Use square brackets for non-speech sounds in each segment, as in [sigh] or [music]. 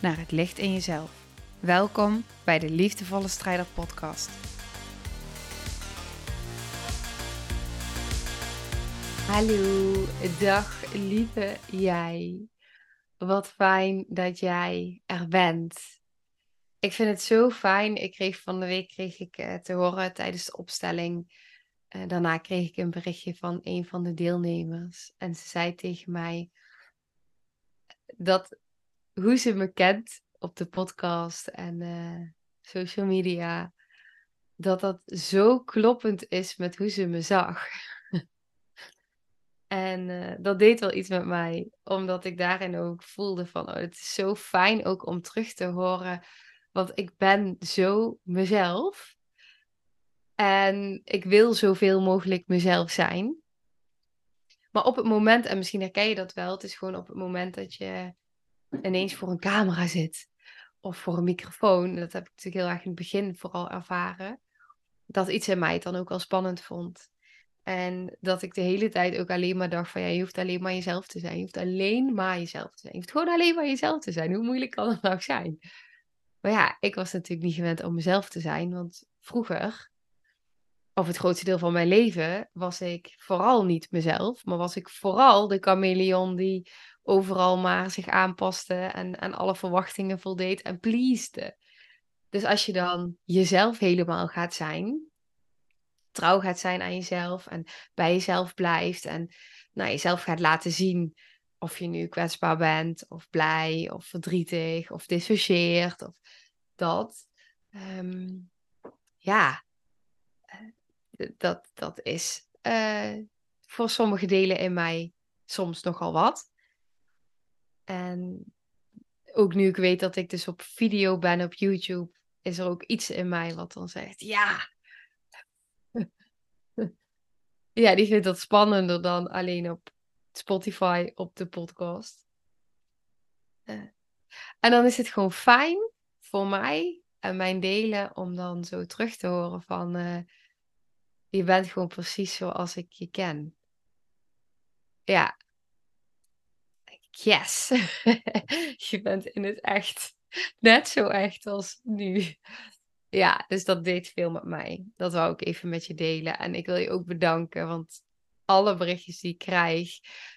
naar het licht in jezelf. Welkom bij de Liefdevolle Strijder Podcast. Hallo, dag lieve jij. Wat fijn dat jij er bent. Ik vind het zo fijn. Ik kreeg van de week kreeg ik eh, te horen tijdens de opstelling. Uh, daarna kreeg ik een berichtje van een van de deelnemers. En ze zei tegen mij dat hoe ze me kent op de podcast en uh, social media, dat dat zo kloppend is met hoe ze me zag. [laughs] en uh, dat deed wel iets met mij, omdat ik daarin ook voelde van, oh, het is zo fijn ook om terug te horen, want ik ben zo mezelf. En ik wil zoveel mogelijk mezelf zijn. Maar op het moment, en misschien herken je dat wel, het is gewoon op het moment dat je ineens voor een camera zit of voor een microfoon. Dat heb ik natuurlijk heel erg in het begin vooral ervaren. Dat iets in mij het dan ook al spannend vond. En dat ik de hele tijd ook alleen maar dacht van ja, je hoeft alleen maar jezelf te zijn. Je hoeft alleen maar jezelf te zijn. Je hoeft gewoon alleen maar jezelf te zijn. Hoe moeilijk kan het nou zijn? Maar ja, ik was natuurlijk niet gewend om mezelf te zijn. Want vroeger, of het grootste deel van mijn leven, was ik vooral niet mezelf. Maar was ik vooral de chameleon die overal maar zich aanpaste en aan alle verwachtingen voldeed en pleasde. Dus als je dan jezelf helemaal gaat zijn, trouw gaat zijn aan jezelf en bij jezelf blijft en nou, jezelf gaat laten zien of je nu kwetsbaar bent of blij of verdrietig of dissocieert of dat. Ehm, ja, eh, dat, dat is uh, voor sommige delen in mij soms nogal wat. En ook nu ik weet dat ik dus op video ben op YouTube, is er ook iets in mij wat dan zegt: ja. [laughs] ja, die vindt dat spannender dan alleen op Spotify op de podcast. En dan is het gewoon fijn voor mij en mijn delen om dan zo terug te horen van uh, je bent gewoon precies zoals ik je ken. Ja, yes, [laughs] je bent in het echt net zo echt als nu. Ja, dus dat deed veel met mij. Dat wou ik even met je delen. En ik wil je ook bedanken, want alle berichtjes die ik krijg.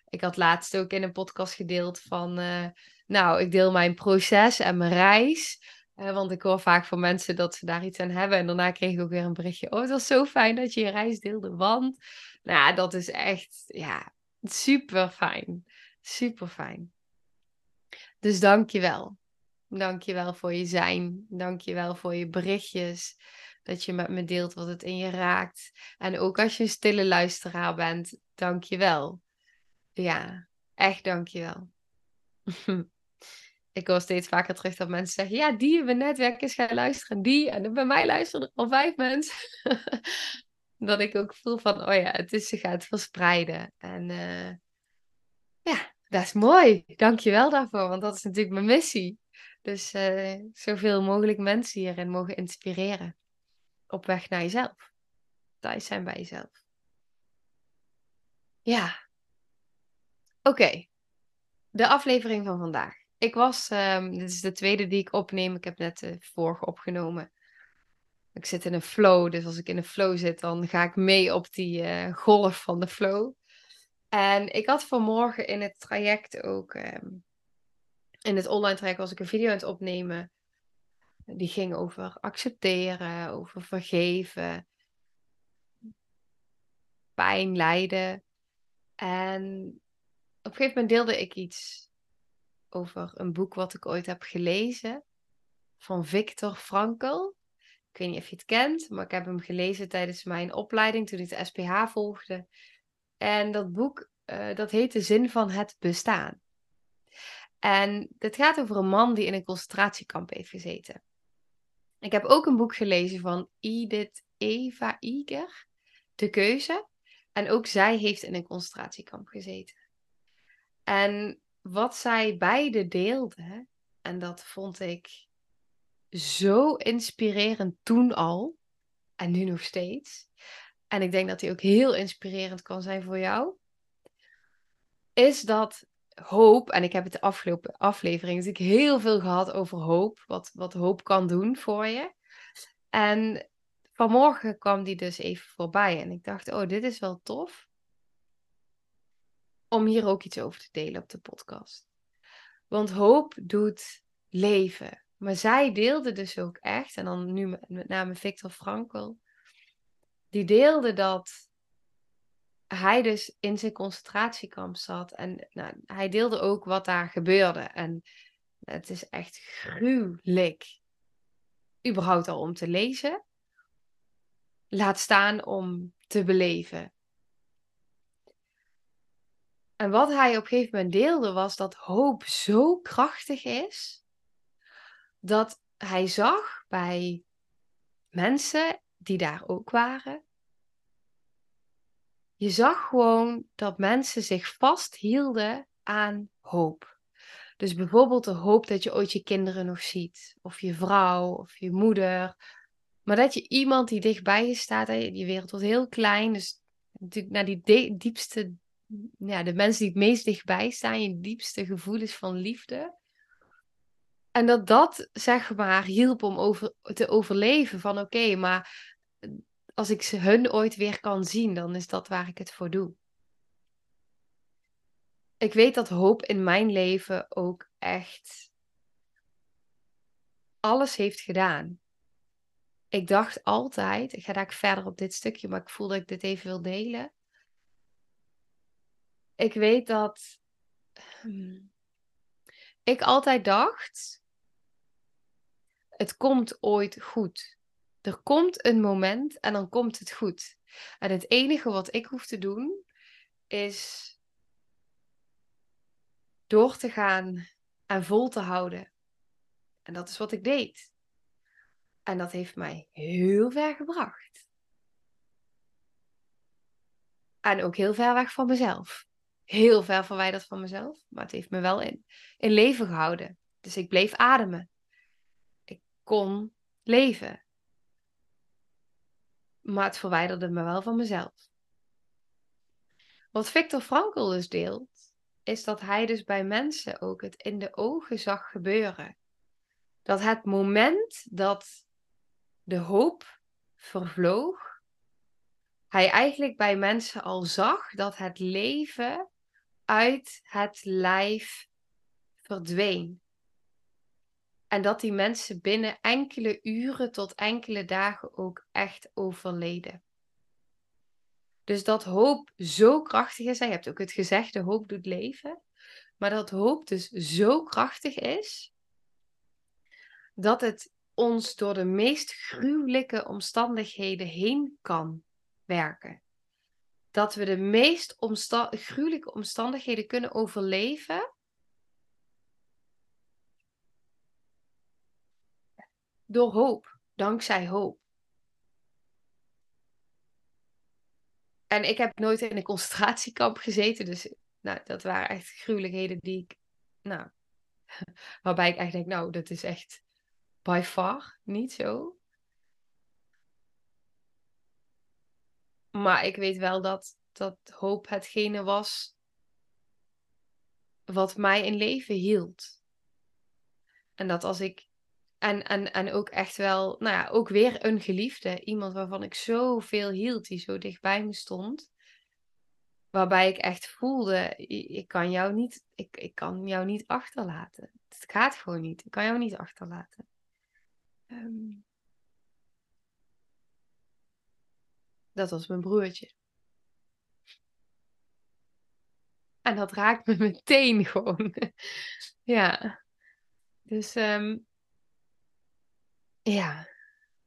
Ik had laatst ook in een podcast gedeeld van, uh, nou, ik deel mijn proces en mijn reis. Uh, want ik hoor vaak van mensen dat ze daar iets aan hebben. En daarna kreeg ik ook weer een berichtje. Oh, het was zo fijn dat je je reis deelde. Want, nou, dat is echt, ja, super fijn. Super fijn. Dus dank je wel. Dank je wel voor je zijn. Dank je wel voor je berichtjes. Dat je met me deelt wat het in je raakt. En ook als je een stille luisteraar bent, dank je wel. Ja, echt dank je wel. [laughs] ik hoor steeds vaker terug dat mensen zeggen: Ja, die in mijn netwerk is gaan luisteren. Die. En bij mij luisteren er al vijf mensen. [laughs] dat ik ook voel van: Oh ja, het is, ze gaat verspreiden. En uh, ja, dat is mooi. Dank je wel daarvoor, want dat is natuurlijk mijn missie. Dus uh, zoveel mogelijk mensen hierin mogen inspireren. Op weg naar jezelf. Thuis zijn bij jezelf. Ja. Oké. De aflevering van vandaag. Ik was, um, dit is de tweede die ik opneem. Ik heb net de vorige opgenomen. Ik zit in een flow, dus als ik in een flow zit, dan ga ik mee op die uh, golf van de flow. En ik had vanmorgen in het traject ook, um, in het online traject was ik een video aan het opnemen. Die ging over accepteren, over vergeven, pijn, lijden. En op een gegeven moment deelde ik iets over een boek wat ik ooit heb gelezen van Viktor Frankl. Ik weet niet of je het kent, maar ik heb hem gelezen tijdens mijn opleiding toen ik de SPH volgde. En dat boek, uh, dat heet De Zin van het Bestaan. En het gaat over een man die in een concentratiekamp heeft gezeten. Ik heb ook een boek gelezen van Edith Eva Iger, De Keuze. En ook zij heeft in een concentratiekamp gezeten. En wat zij beide deelden, en dat vond ik zo inspirerend toen al, en nu nog steeds. En ik denk dat die ook heel inspirerend kan zijn voor jou. Is dat hoop, en ik heb het de afgelopen aflevering natuurlijk heel veel gehad over hoop, wat, wat hoop kan doen voor je. En vanmorgen kwam die dus even voorbij en ik dacht, oh, dit is wel tof om hier ook iets over te delen op de podcast. Want hoop doet leven. Maar zij deelde dus ook echt, en dan nu met name Victor Frankl, die deelde dat hij dus in zijn concentratiekamp zat. En nou, hij deelde ook wat daar gebeurde. En het is echt gruwelijk. Überhaupt al om te lezen. Laat staan om te beleven. En wat hij op een gegeven moment deelde was dat hoop zo krachtig is. Dat hij zag bij mensen die daar ook waren je zag gewoon dat mensen zich vasthielden aan hoop. Dus bijvoorbeeld de hoop dat je ooit je kinderen nog ziet, of je vrouw, of je moeder. Maar dat je iemand die dichtbij je staat, die wereld wordt heel klein, dus natuurlijk naar die diepste, ja, de mensen die het meest dichtbij staan, je diepste gevoelens van liefde. En dat dat, zeg maar, hielp om over, te overleven van oké, maar als ik ze hun ooit weer kan zien, dan is dat waar ik het voor doe. Ik weet dat hoop in mijn leven ook echt alles heeft gedaan. Ik dacht altijd, ik ga daar verder op dit stukje, maar ik voel dat ik dit even wil delen. Ik weet dat hmm, ik altijd dacht, het komt ooit goed. Er komt een moment en dan komt het goed. En het enige wat ik hoef te doen is door te gaan en vol te houden. En dat is wat ik deed. En dat heeft mij heel ver gebracht. En ook heel ver weg van mezelf. Heel ver verwijderd van mezelf. Maar het heeft me wel in, in leven gehouden. Dus ik bleef ademen. Ik kon leven. Maar het verwijderde me wel van mezelf. Wat Victor Frankl dus deelt, is dat hij dus bij mensen ook het in de ogen zag gebeuren. Dat het moment dat de hoop vervloog, hij eigenlijk bij mensen al zag dat het leven uit het lijf verdween. En dat die mensen binnen enkele uren tot enkele dagen ook echt overleden. Dus dat hoop zo krachtig is. Je hebt ook het gezegde hoop doet leven. Maar dat hoop dus zo krachtig is. Dat het ons door de meest gruwelijke omstandigheden heen kan werken. Dat we de meest gruwelijke omstandigheden kunnen overleven door hoop, dankzij hoop. En ik heb nooit in een concentratiekamp gezeten, dus nou, dat waren echt gruwelijkheden die ik, nou, [laughs] waarbij ik echt denk, nou, dat is echt by far niet zo. Maar ik weet wel dat, dat hoop hetgene was wat mij in leven hield. En dat als ik en, en, en ook echt wel, nou ja, ook weer een geliefde. Iemand waarvan ik zoveel hield, die zo dichtbij me stond. Waarbij ik echt voelde, ik kan jou niet, ik, ik kan jou niet achterlaten. Het gaat gewoon niet. Ik kan jou niet achterlaten. Ehm, dat was mijn broertje. En dat raakt me meteen gewoon. [laughs] ja. Dus um, ja,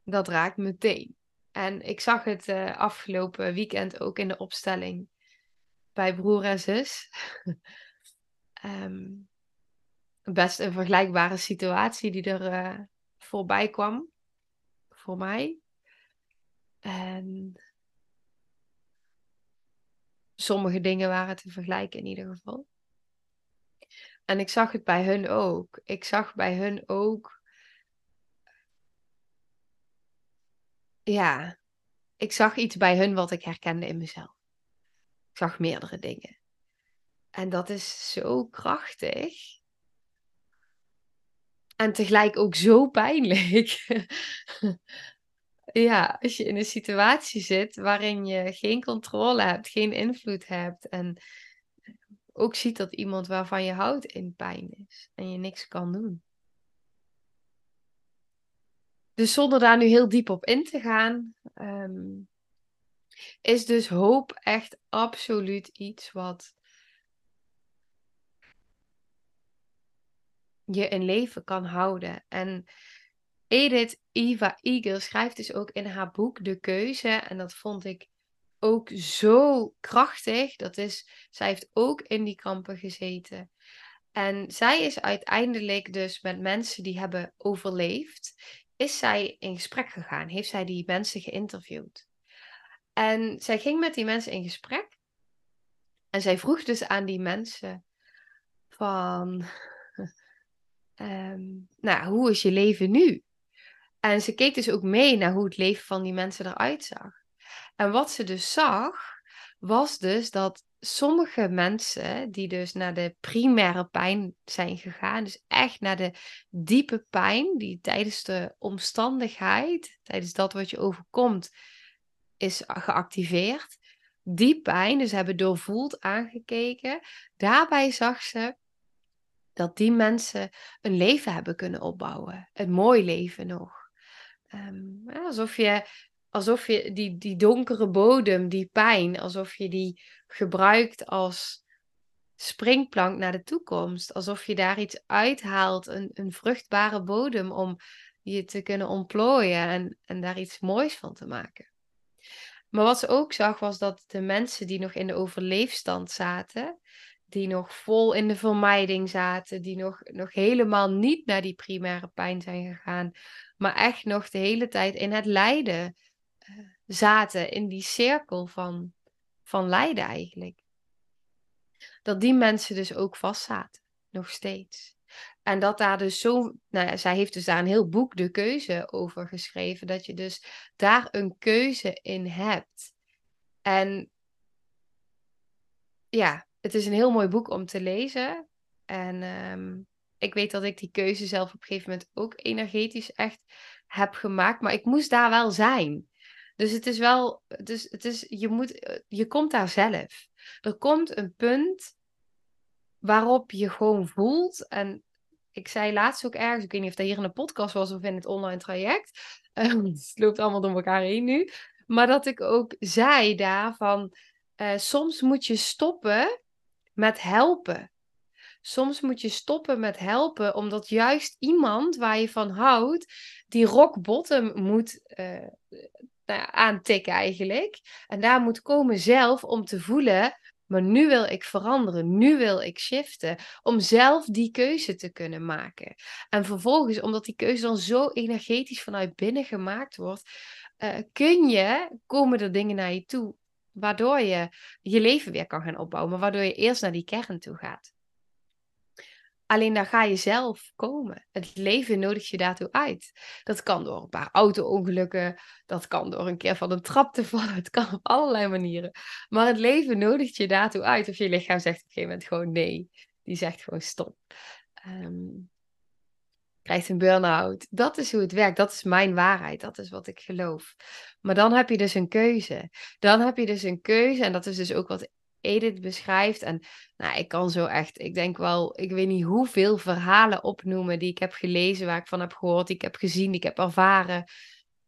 dat raakt meteen. En ik zag het uh, afgelopen weekend ook in de opstelling bij broer en zus. um, [laughs] best een vergelijkbare situatie die er uh, voorbij kwam. Voor mij. En sommige dingen waren te vergelijken in ieder geval. En ik zag het bij hun ook. Ik zag bij hun ook. Ja, ik zag iets bij hun wat ik herkende in mezelf. Ik zag meerdere dingen. En dat is zo krachtig. En tegelijk ook zo pijnlijk. [laughs] ja, als je in een situatie zit waarin je geen controle hebt, geen invloed hebt en ook ziet dat iemand waarvan je houdt in pijn is en je niks kan doen. Dus zonder daar nu heel diep op in te gaan, ehm, is dus hoop echt absoluut iets wat je in leven kan houden. En Edith Eva Eagle schrijft dus ook in haar boek De Keuze. En dat vond ik ook zo krachtig. Dat is, zij heeft ook in die kampen gezeten. En zij is uiteindelijk dus met mensen die hebben overleefd, is zij in gesprek gegaan. Heeft zij die mensen geïnterviewd. En zij ging met die mensen in gesprek. En zij vroeg dus aan die mensen van, um, [laughs] nou, hoe is je leven nu? En ze keek dus ook mee naar hoe het leven van die mensen eruit zag. En wat ze dus zag, was dus dat sommige mensen die dus naar de primaire pijn zijn gegaan, dus echt naar de diepe pijn die tijdens de omstandigheid, tijdens dat wat je overkomt, is geactiveerd. Die pijn, dus hebben doorvoeld aangekeken. Daarbij zag ze dat die mensen een leven hebben kunnen opbouwen. Een mooi leven nog. Um, alsof je, alsof je die, die donkere bodem, die pijn, alsof je die gebruikt als springplank naar de toekomst. Alsof je daar iets uithaalt, een, een vruchtbare bodem om je te kunnen ontplooien en, en daar iets moois van te maken. Maar wat ze ook zag was dat de mensen die nog in de overleefstand zaten, die nog vol in de vermijding zaten, die nog, nog helemaal niet naar die primaire pijn zijn gegaan, maar echt nog de hele tijd in het lijden zaten, in die cirkel van, van lijden eigenlijk. Dat die mensen dus ook vastzaten, nog steeds. En dat daar dus zo, nou ja, zij heeft dus daar een heel boek de keuze over geschreven, dat je dus daar een keuze in hebt. En ja, het is een heel mooi boek om te lezen. En ehm, ik weet dat ik die keuze zelf op een gegeven moment ook energetisch echt heb gemaakt. Maar ik moest daar wel zijn. Dus het is wel, dus het is, je, moet, je komt daar zelf. Er komt een punt waarop je gewoon voelt. En ik zei laatst ook ergens, ik weet niet of dat hier in de podcast was of in het online traject. [laughs] het loopt allemaal door elkaar heen nu. Maar dat ik ook zei daar van, uh, soms moet je stoppen met helpen. Soms moet je stoppen met helpen, omdat juist iemand waar je van houdt, die rock bottom moet uh, aantikken eigenlijk. En daar moet komen zelf om te voelen, maar nu wil ik veranderen, nu wil ik shiften, om zelf die keuze te kunnen maken. En vervolgens, omdat die keuze dan zo energetisch vanuit binnen gemaakt wordt, uh, kun je, komen er dingen naar je toe waardoor je je leven weer kan gaan opbouwen, maar waardoor je eerst naar die kern toe gaat. Alleen daar ga je zelf komen. Het leven nodigt je daartoe uit. Dat kan door een paar auto-ongelukken. Dat kan door een keer van een trap te vallen. Het kan op allerlei manieren. Maar het leven nodigt je daartoe uit. Of je lichaam zegt op een gegeven moment gewoon nee. Die zegt gewoon stop. Um, krijgt een burn-out. Dat is hoe het werkt. Dat is mijn waarheid. Dat is wat ik geloof. Maar dan heb je dus een keuze. Dan heb je dus een keuze. En dat is dus ook wat Edith beschrijft. En nou, ik kan zo echt, ik denk wel, ik weet niet hoeveel verhalen opnoemen die ik heb gelezen, waar ik van heb gehoord, die ik heb gezien, die ik heb ervaren.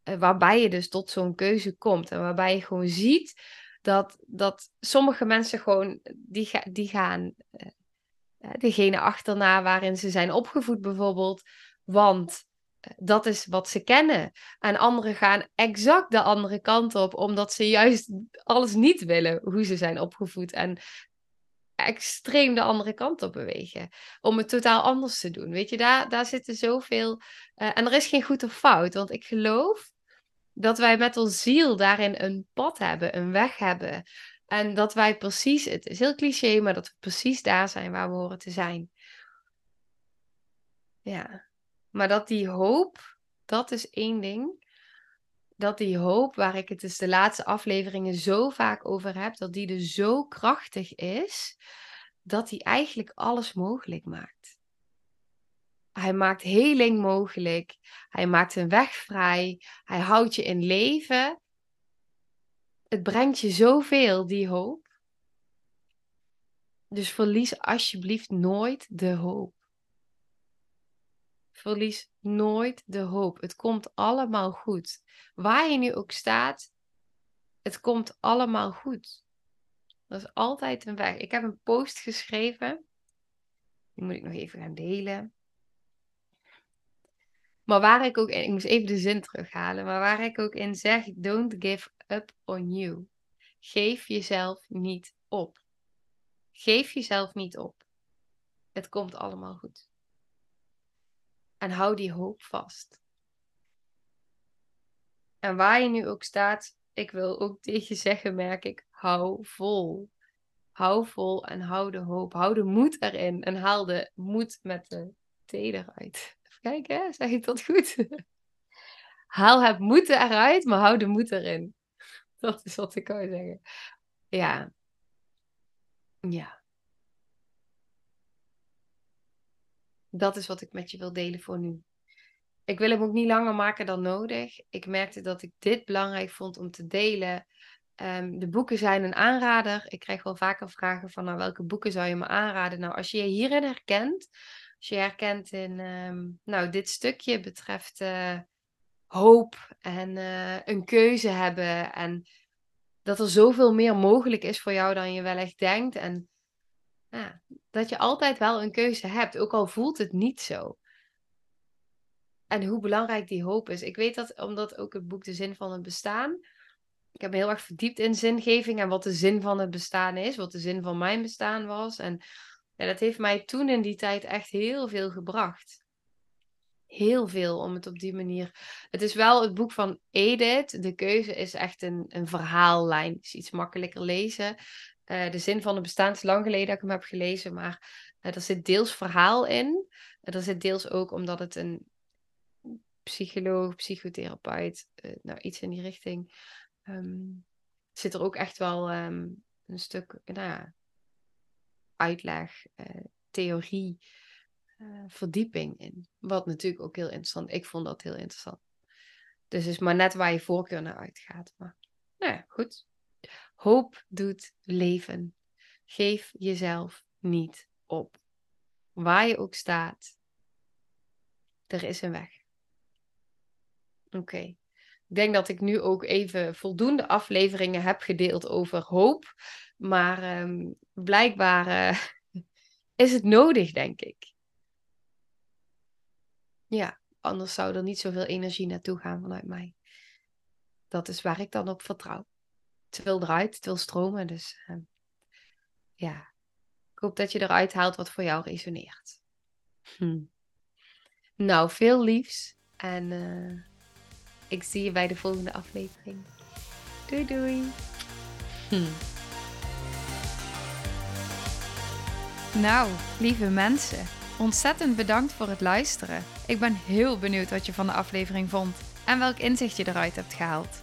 Eh, waarbij je dus tot zo'n keuze komt. En waarbij je gewoon ziet dat, dat sommige mensen gewoon, die, die gaan uh, degene achterna waarin ze zijn opgevoed bijvoorbeeld. Want eh, dat is wat ze kennen. En anderen gaan exact de andere kant op, omdat ze juist alles niet willen hoe ze zijn opgevoed. En extreem de andere kant op bewegen. Om het totaal anders te doen. Weet je, daar, daar zitten zoveel. Uh, en er is geen goed of fout. Want ik geloof dat wij met ons ziel daarin een pad hebben, een weg hebben. En dat wij precies, het is heel cliché, maar dat we precies daar zijn waar we horen te zijn. Ja. Maar dat die hoop, dat is één ding. Dat die hoop, waar ik het dus de laatste afleveringen zo vaak over heb, dat die er zo krachtig is, dat die eigenlijk alles mogelijk maakt. Hij maakt heling mogelijk. Hij maakt een weg vrij. Hij houdt je in leven. Het brengt je zoveel, die hoop. Dus verlies alsjeblieft nooit de hoop. Verlies nooit de hoop. Het komt allemaal goed. Waar je nu ook staat, het komt allemaal goed. Dat is altijd een weg. Ik heb een post geschreven. Die moet ik nog even gaan delen. Maar waar ik ook in, ik moest even de zin terughalen, maar waar ik ook in zeg, don't give up on you. Geef jezelf niet op. Geef jezelf niet op. Het komt allemaal goed. En hou die hoop vast. En waar je nu ook staat, ik wil ook [laughs] tegen je zeggen, merk ik, hou vol. Hou vol en hou de hoop. Hou de moed erin en haal de moed met de T eruit. Even kijken, zeg ik dat goed? [laughs] haal het moeten eruit, maar hou de moed erin. Dat is wat ik kan zeggen. Ja. Ja. Dat is wat ik met je wil delen voor nu. Ik wil hem ook niet langer maken dan nodig. Ik merkte dat ik dit belangrijk vond om te delen. Ehm, de boeken zijn een aanrader. Ik krijg wel vaker vragen van nou, welke boeken zou je me aanraden? Nou, als je je hierin herkent, als je herkent in ehm, nou, dit stukje betreft uh, hoop en uh, een keuze hebben en dat er zoveel meer mogelijk is voor jou dan je wel echt denkt. En dat je altijd wel een keuze hebt, ook al voelt het niet zo. En hoe belangrijk die hoop is. Ik weet dat omdat ook het boek De Zin van het Bestaan. Ik heb me heel erg verdiept in zingeving en wat de zin van het bestaan is, wat de zin van mijn bestaan was. En ja, dat heeft mij toen in die tijd echt heel veel gebracht. Heel veel om het op die manier. Het is wel het boek van Edith. De keuze is echt een, een verhaallijn. Het is iets makkelijker lezen. Uh, de zin van het bestaan is lang geleden dat ik hem heb gelezen, maar uh, er zit deels verhaal in. Uh, er zit deels ook omdat het een psycholoog, psychotherapeut, nou iets in die richting, um, zit er ook echt wel um, een stuk nou ja, uitleg, theorie, verdieping in. Wat natuurlijk ook heel interessant. Ik vond dat heel interessant. Dus is maar net waar je voorkeur naar uitgaat. Maar nou ja, goed. Hoop doet leven. Geef jezelf niet op. Waar je ook staat, er is een weg. Oké. Ik denk dat ik nu ook even voldoende afleveringen heb gedeeld over hoop. Maar um, blijkbaar uh, [laughs] is het nodig, denk ik. Ja, anders zou er niet zoveel energie naartoe gaan vanuit mij. Dat is waar ik dan op vertrouw te veel eruit, te veel stromen. Dus uh, ja, ik hoop dat je eruit haalt wat voor jou resoneert. Hm. Nou, veel liefs en uh, ik zie je bij de volgende aflevering. Doei doei. Hm. Nou, lieve mensen, ontzettend bedankt voor het luisteren. Ik ben heel benieuwd wat je van de aflevering vond en welk inzicht je eruit hebt gehaald.